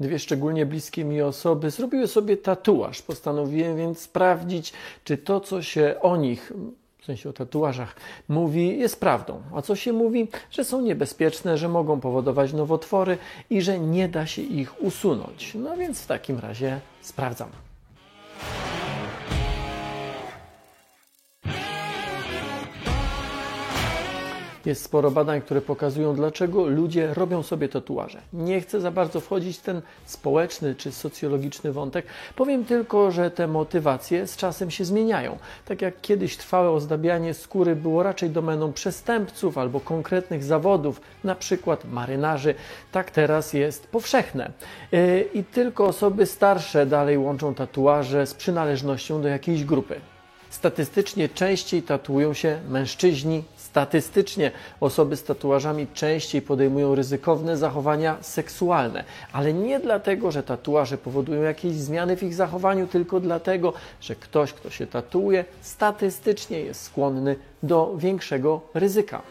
Dwie szczególnie bliskie mi osoby zrobiły sobie tatuaż. Postanowiłem więc sprawdzić, czy to, co się o nich w sensie o tatuażach, mówi, jest prawdą. A co się mówi? Że są niebezpieczne, że mogą powodować nowotwory i że nie da się ich usunąć. No więc w takim razie sprawdzam. Jest sporo badań, które pokazują, dlaczego ludzie robią sobie tatuaże. Nie chcę za bardzo wchodzić w ten społeczny czy socjologiczny wątek. Powiem tylko, że te motywacje z czasem się zmieniają. Tak jak kiedyś trwałe ozdabianie skóry było raczej domeną przestępców albo konkretnych zawodów, na przykład marynarzy, tak teraz jest powszechne. Yy, I tylko osoby starsze dalej łączą tatuaże z przynależnością do jakiejś grupy. Statystycznie częściej tatuują się mężczyźni, statystycznie osoby z tatuażami częściej podejmują ryzykowne zachowania seksualne, ale nie dlatego, że tatuaże powodują jakieś zmiany w ich zachowaniu, tylko dlatego, że ktoś, kto się tatuuje, statystycznie jest skłonny do większego ryzyka.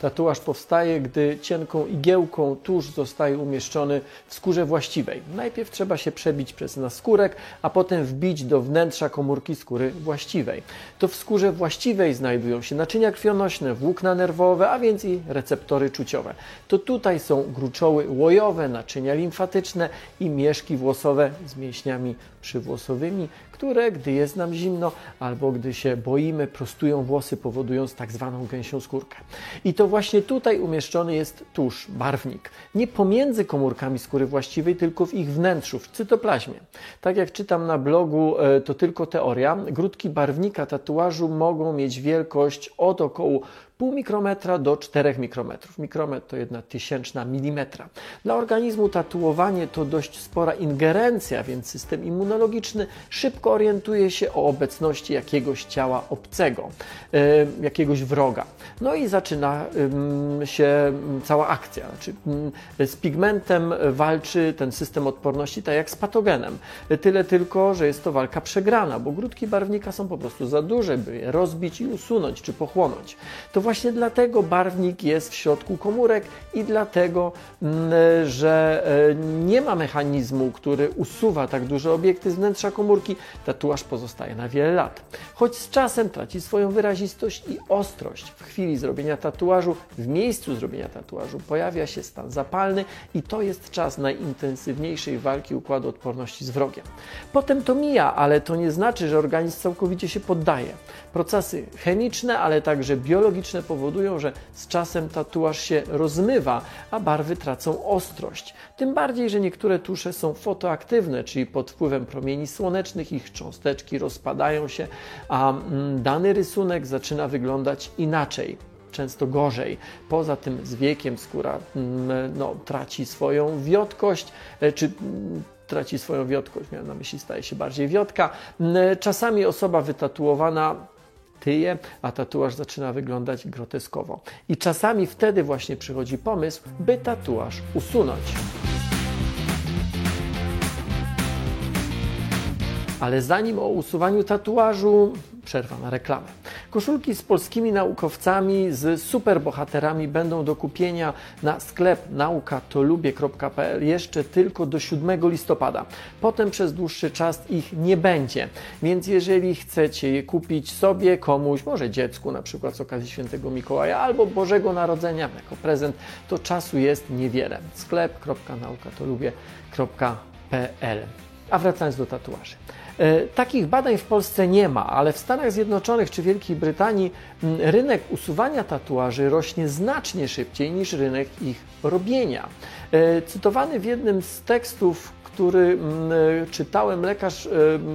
Tatuaż powstaje, gdy cienką igiełką tusz zostaje umieszczony w skórze właściwej. Najpierw trzeba się przebić przez naskórek, a potem wbić do wnętrza komórki skóry właściwej. To w skórze właściwej znajdują się naczynia krwionośne, włókna nerwowe, a więc i receptory czuciowe. To tutaj są gruczoły łojowe, naczynia limfatyczne i mieszki włosowe z mięśniami przywłosowymi, które, gdy jest nam zimno albo gdy się boimy, prostują włosy, powodując tak zwaną gęsią skórkę. I to właśnie tutaj umieszczony jest tusz, barwnik. Nie pomiędzy komórkami skóry właściwej, tylko w ich wnętrzu, w cytoplazmie. Tak jak czytam na blogu, e, to tylko teoria. Grudki barwnika tatuażu mogą mieć wielkość od około pół mikrometra do 4 mikrometrów. Mikrometr to jedna tysięczna milimetra. Dla organizmu tatuowanie to dość spora ingerencja, więc system immunologiczny szybko orientuje się o obecności jakiegoś ciała obcego, jakiegoś wroga. No i zaczyna się cała akcja. Znaczy, z pigmentem walczy ten system odporności tak jak z patogenem. Tyle tylko, że jest to walka przegrana, bo grudki barwnika są po prostu za duże, by je rozbić i usunąć czy pochłonąć. To właśnie dlatego barwnik jest w środku komórek i dlatego, mm, że e, nie ma mechanizmu, który usuwa tak duże obiekty z wnętrza komórki, tatuaż pozostaje na wiele lat. Choć z czasem traci swoją wyrazistość i ostrość. W chwili zrobienia tatuażu, w miejscu zrobienia tatuażu pojawia się stan zapalny i to jest czas najintensywniejszej walki układu odporności z wrogiem. Potem to mija, ale to nie znaczy, że organizm całkowicie się poddaje. Procesy chemiczne, ale także biologiczne powodują, że z czasem tatuaż się rozmywa, a barwy tracą ostrość. Tym bardziej, że niektóre tusze są fotoaktywne, czyli pod wpływem promieni słonecznych ich cząsteczki rozpadają się, a mm, dany rysunek zaczyna wyglądać inaczej często gorzej. Poza tym z wiekiem skóra mm, no, traci swoją wiotkość, e, czy mm, traci swoją wiotkość, miałem na myśli, staje się bardziej wiotka. Czasami osoba wytatuowana tyje, a tatuaż zaczyna wyglądać groteskowo. I czasami wtedy właśnie przychodzi pomysł, by tatuaż usunąć. Ale zanim o usuwaniu tatuażu, przerwa na reklamę. Koszulki z polskimi naukowcami, z superbohaterami będą do kupienia na sklep naukatolubie.pl jeszcze tylko do 7 listopada. Potem przez dłuższy czas ich nie będzie. Więc jeżeli chcecie je kupić sobie, komuś, może dziecku na przykład z okazji Świętego Mikołaja albo Bożego Narodzenia jako prezent, to czasu jest niewiele. sklep.naukatolubie.pl A wracając do tatuaży. E, takich badań w Polsce nie ma, ale w Stanach Zjednoczonych czy Wielkiej Brytanii rynek usuwania tatuaży rośnie znacznie szybciej niż rynek ich robienia. E, cytowany w jednym z tekstów który mm, e, czytałem, lekarz, e,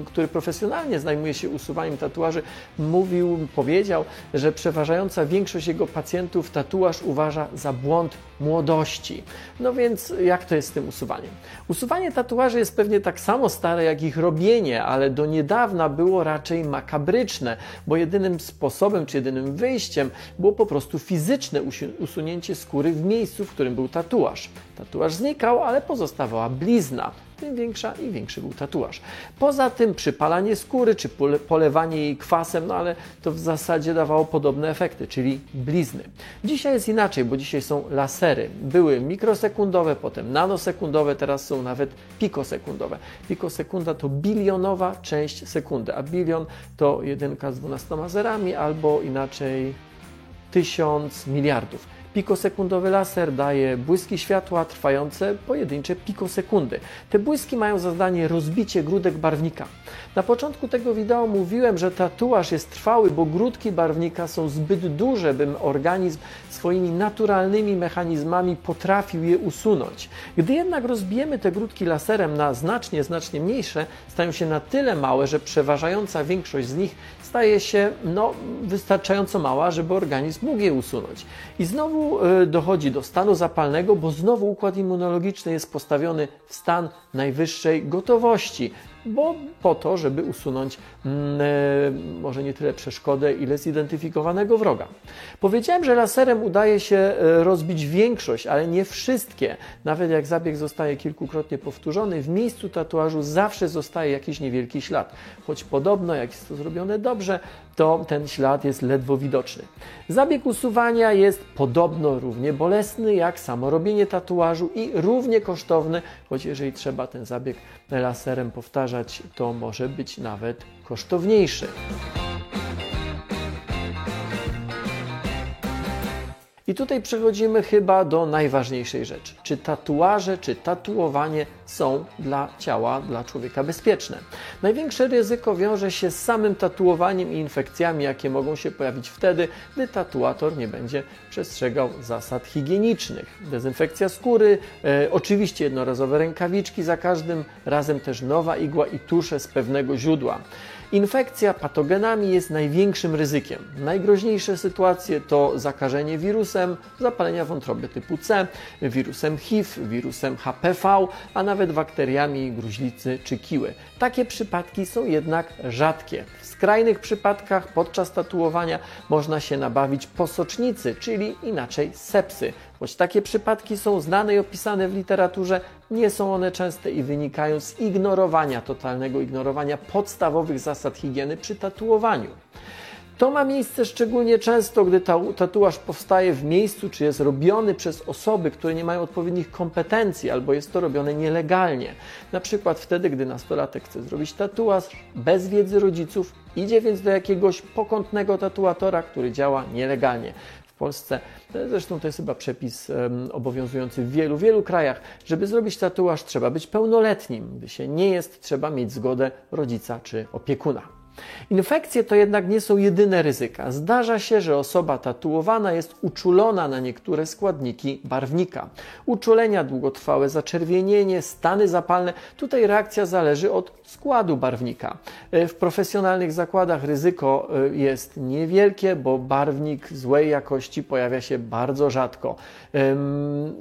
który profesjonalnie zajmuje się usuwaniem tatuaży, mówił, powiedział, że przeważająca większość jego pacjentów tatuaż uważa za błąd młodości. No więc jak to jest z tym usuwaniem? Usuwanie tatuaży jest pewnie tak samo stare jak ich robienie, ale do niedawna było raczej makabryczne, bo jedynym sposobem czy jedynym wyjściem było po prostu fizyczne usunięcie skóry w miejscu, w którym był tatuaż. Tatuaż znikał, ale pozostawała blizna tym większa i większy był tatuaż. Poza tym przypalanie skóry czy polewanie jej kwasem, no ale to w zasadzie dawało podobne efekty, czyli blizny. Dzisiaj jest inaczej, bo dzisiaj są lasery. Były mikrosekundowe, potem nanosekundowe, teraz są nawet pikosekundowe. Pikosekunda to bilionowa część sekundy, a bilion to jedynka z dwunastoma zerami albo inaczej tysiąc miliardów. Pikosekundowy laser daje błyski światła trwające pojedyncze pikosekundy. Te błyski mają za zadanie rozbicie grudek barwnika. Na początku tego wideo mówiłem, że tatuaż jest trwały, bo grudki barwnika są zbyt duże, bym organizm swoimi naturalnymi mechanizmami potrafił je usunąć. Gdy jednak rozbijemy te grudki laserem na znacznie, znacznie mniejsze, stają się na tyle małe, że przeważająca większość z nich staje się no, wystarczająco mała, żeby organizm mógł je usunąć. I znowu y, dochodzi do stanu zapalnego, bo znowu układ immunologiczny jest postawiony w stan najwyższej gotowości bo po to, żeby usunąć mm, e, może nie tyle przeszkodę, ile zidentyfikowanego wroga. Powiedziałem, że laserem udaje się e, rozbić większość, ale nie wszystkie. Nawet jak zabieg zostaje kilkukrotnie powtórzony, w miejscu tatuażu zawsze zostaje jakiś niewielki ślad. Choć podobno, jak jest to zrobione dobrze, to ten ślad jest ledwo widoczny. Zabieg usuwania jest podobno równie bolesny jak samo robienie tatuażu i równie kosztowny, choć jeżeli trzeba ten zabieg laserem powtarzać, to może być nawet kosztowniejszy. I tutaj przechodzimy chyba do najważniejszej rzeczy. Czy tatuaże, czy tatuowanie są dla ciała, dla człowieka bezpieczne? Największe ryzyko wiąże się z samym tatuowaniem i infekcjami, jakie mogą się pojawić wtedy, gdy tatuator nie będzie przestrzegał zasad higienicznych. Dezynfekcja skóry, e, oczywiście jednorazowe rękawiczki za każdym razem też nowa igła i tusze z pewnego źródła. Infekcja patogenami jest największym ryzykiem. Najgroźniejsze sytuacje to zakażenie wirusem, zapalenia wątroby typu C, wirusem HIV, wirusem HPV, a nawet bakteriami gruźlicy czy kiły. Takie przypadki są jednak rzadkie. W skrajnych przypadkach podczas tatuowania można się nabawić posocznicy, czyli inaczej sepsy. Choć takie przypadki są znane i opisane w literaturze, nie są one częste i wynikają z ignorowania, totalnego ignorowania podstawowych zasad higieny przy tatuowaniu. To ma miejsce szczególnie często, gdy tatuaż powstaje w miejscu, czy jest robiony przez osoby, które nie mają odpowiednich kompetencji, albo jest to robione nielegalnie. Na przykład wtedy, gdy nastolatek chce zrobić tatuaż bez wiedzy rodziców, idzie więc do jakiegoś pokątnego tatuatora, który działa nielegalnie. Polsce, zresztą to jest chyba przepis obowiązujący w wielu, wielu krajach, żeby zrobić tatuaż trzeba być pełnoletnim. Gdy się nie jest, trzeba mieć zgodę rodzica czy opiekuna. Infekcje to jednak nie są jedyne ryzyka. Zdarza się, że osoba tatuowana jest uczulona na niektóre składniki barwnika. Uczulenia, długotrwałe zaczerwienienie, stany zapalne. Tutaj reakcja zależy od składu barwnika. E, w profesjonalnych zakładach ryzyko e, jest niewielkie, bo barwnik złej jakości pojawia się bardzo rzadko.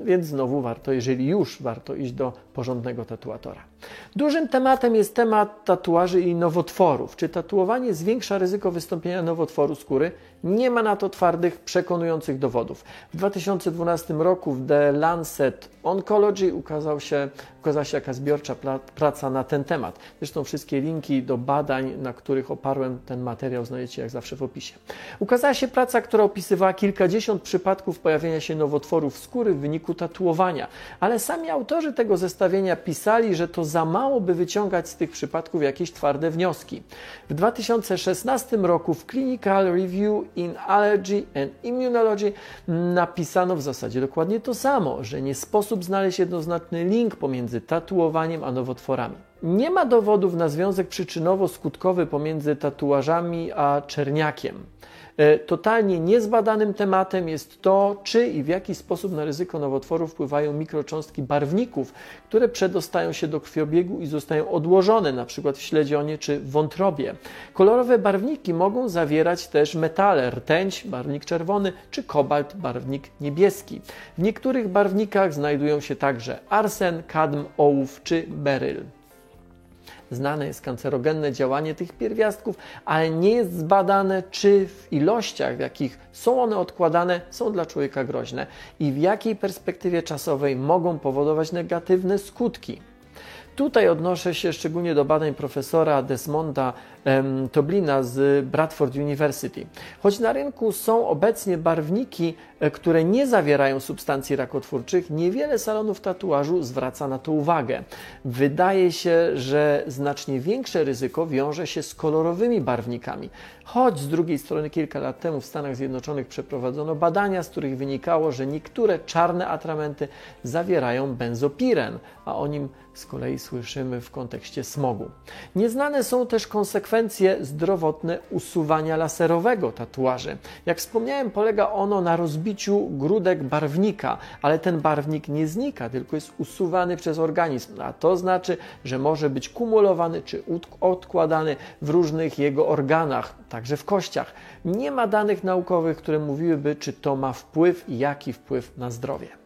Więc znowu warto, jeżeli już, warto iść do porządnego tatuatora. Dużym tematem jest temat tatuaży i nowotworów. Czy tatuowanie zwiększa ryzyko wystąpienia nowotworu skóry? Nie ma na to twardych, przekonujących dowodów. W 2012 roku w The Lancet Oncology ukazał się, ukazała się jaka zbiorcza praca na ten temat. Zresztą wszystkie linki do badań, na których oparłem ten materiał, znajdziecie jak zawsze w opisie. Ukazała się praca, która opisywała kilkadziesiąt przypadków pojawienia się nowotworów skóry w wyniku tatuowania, ale sami autorzy tego zestawienia pisali, że to za mało, by wyciągać z tych przypadków jakieś twarde wnioski. W 2016 roku w Clinical Review in Allergy and Immunology napisano w zasadzie dokładnie to samo, że nie sposób znaleźć jednoznaczny link pomiędzy tatuowaniem a nowotworami. Nie ma dowodów na związek przyczynowo-skutkowy pomiędzy tatuażami a czerniakiem. E, totalnie niezbadanym tematem jest to, czy i w jaki sposób na ryzyko nowotworu wpływają mikrocząstki barwników, które przedostają się do krwiobiegu i zostają odłożone np. w śledzionie czy w wątrobie. Kolorowe barwniki mogą zawierać też metale, rtęć, barwnik czerwony czy kobalt, barwnik niebieski. W niektórych barwnikach znajdują się także arsen, kadm, ołów czy beryl. Znane jest kancerogenne działanie tych pierwiastków, ale nie jest zbadane, czy w ilościach, w jakich są one odkładane, są dla człowieka groźne i w jakiej perspektywie czasowej mogą powodować negatywne skutki. Tutaj odnoszę się szczególnie do badań profesora Desmonda Toblina z Bradford University. Choć na rynku są obecnie barwniki, e, które nie zawierają substancji rakotwórczych, niewiele salonów tatuażu zwraca na to uwagę. Wydaje się, że znacznie większe ryzyko wiąże się z kolorowymi barwnikami. Choć z drugiej strony kilka lat temu w Stanach Zjednoczonych przeprowadzono badania, z których wynikało, że niektóre czarne atramenty zawierają benzopiren, a o nim z kolei słyszymy w kontekście smogu. Nieznane są też konsekwencje zdrowotne usuwania laserowego tatuaży. Jak wspomniałem, polega ono na rozbiciu grudek barwnika, ale ten barwnik nie znika, tylko jest usuwany przez organizm, a to znaczy, że może być kumulowany czy odkładany w różnych jego organach, także w kościach. Nie ma danych naukowych, które mówiłyby, czy to ma wpływ i jaki wpływ na zdrowie.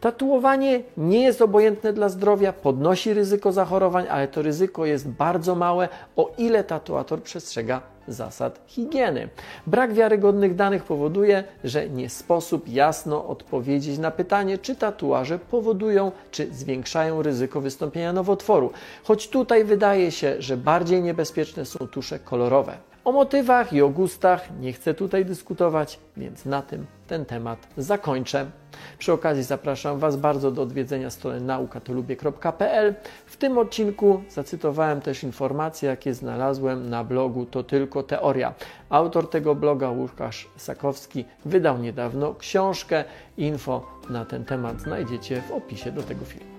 Tatuowanie nie jest obojętne dla zdrowia, podnosi ryzyko zachorowań, ale to ryzyko jest bardzo małe, o ile tatuator przestrzega zasad higieny. Brak wiarygodnych danych powoduje, że nie sposób jasno odpowiedzieć na pytanie, czy tatuaże powodują czy zwiększają ryzyko wystąpienia nowotworu. Choć tutaj wydaje się, że bardziej niebezpieczne są tusze kolorowe. O motywach i o gustach nie chcę tutaj dyskutować, więc na tym ten temat zakończę. Przy okazji zapraszam Was bardzo do odwiedzenia strony naukatolubie.pl. W tym odcinku zacytowałem też informacje, jakie znalazłem na blogu To Tylko Teoria. Autor tego bloga, Łukasz Sakowski, wydał niedawno książkę. Info na ten temat znajdziecie w opisie do tego filmu.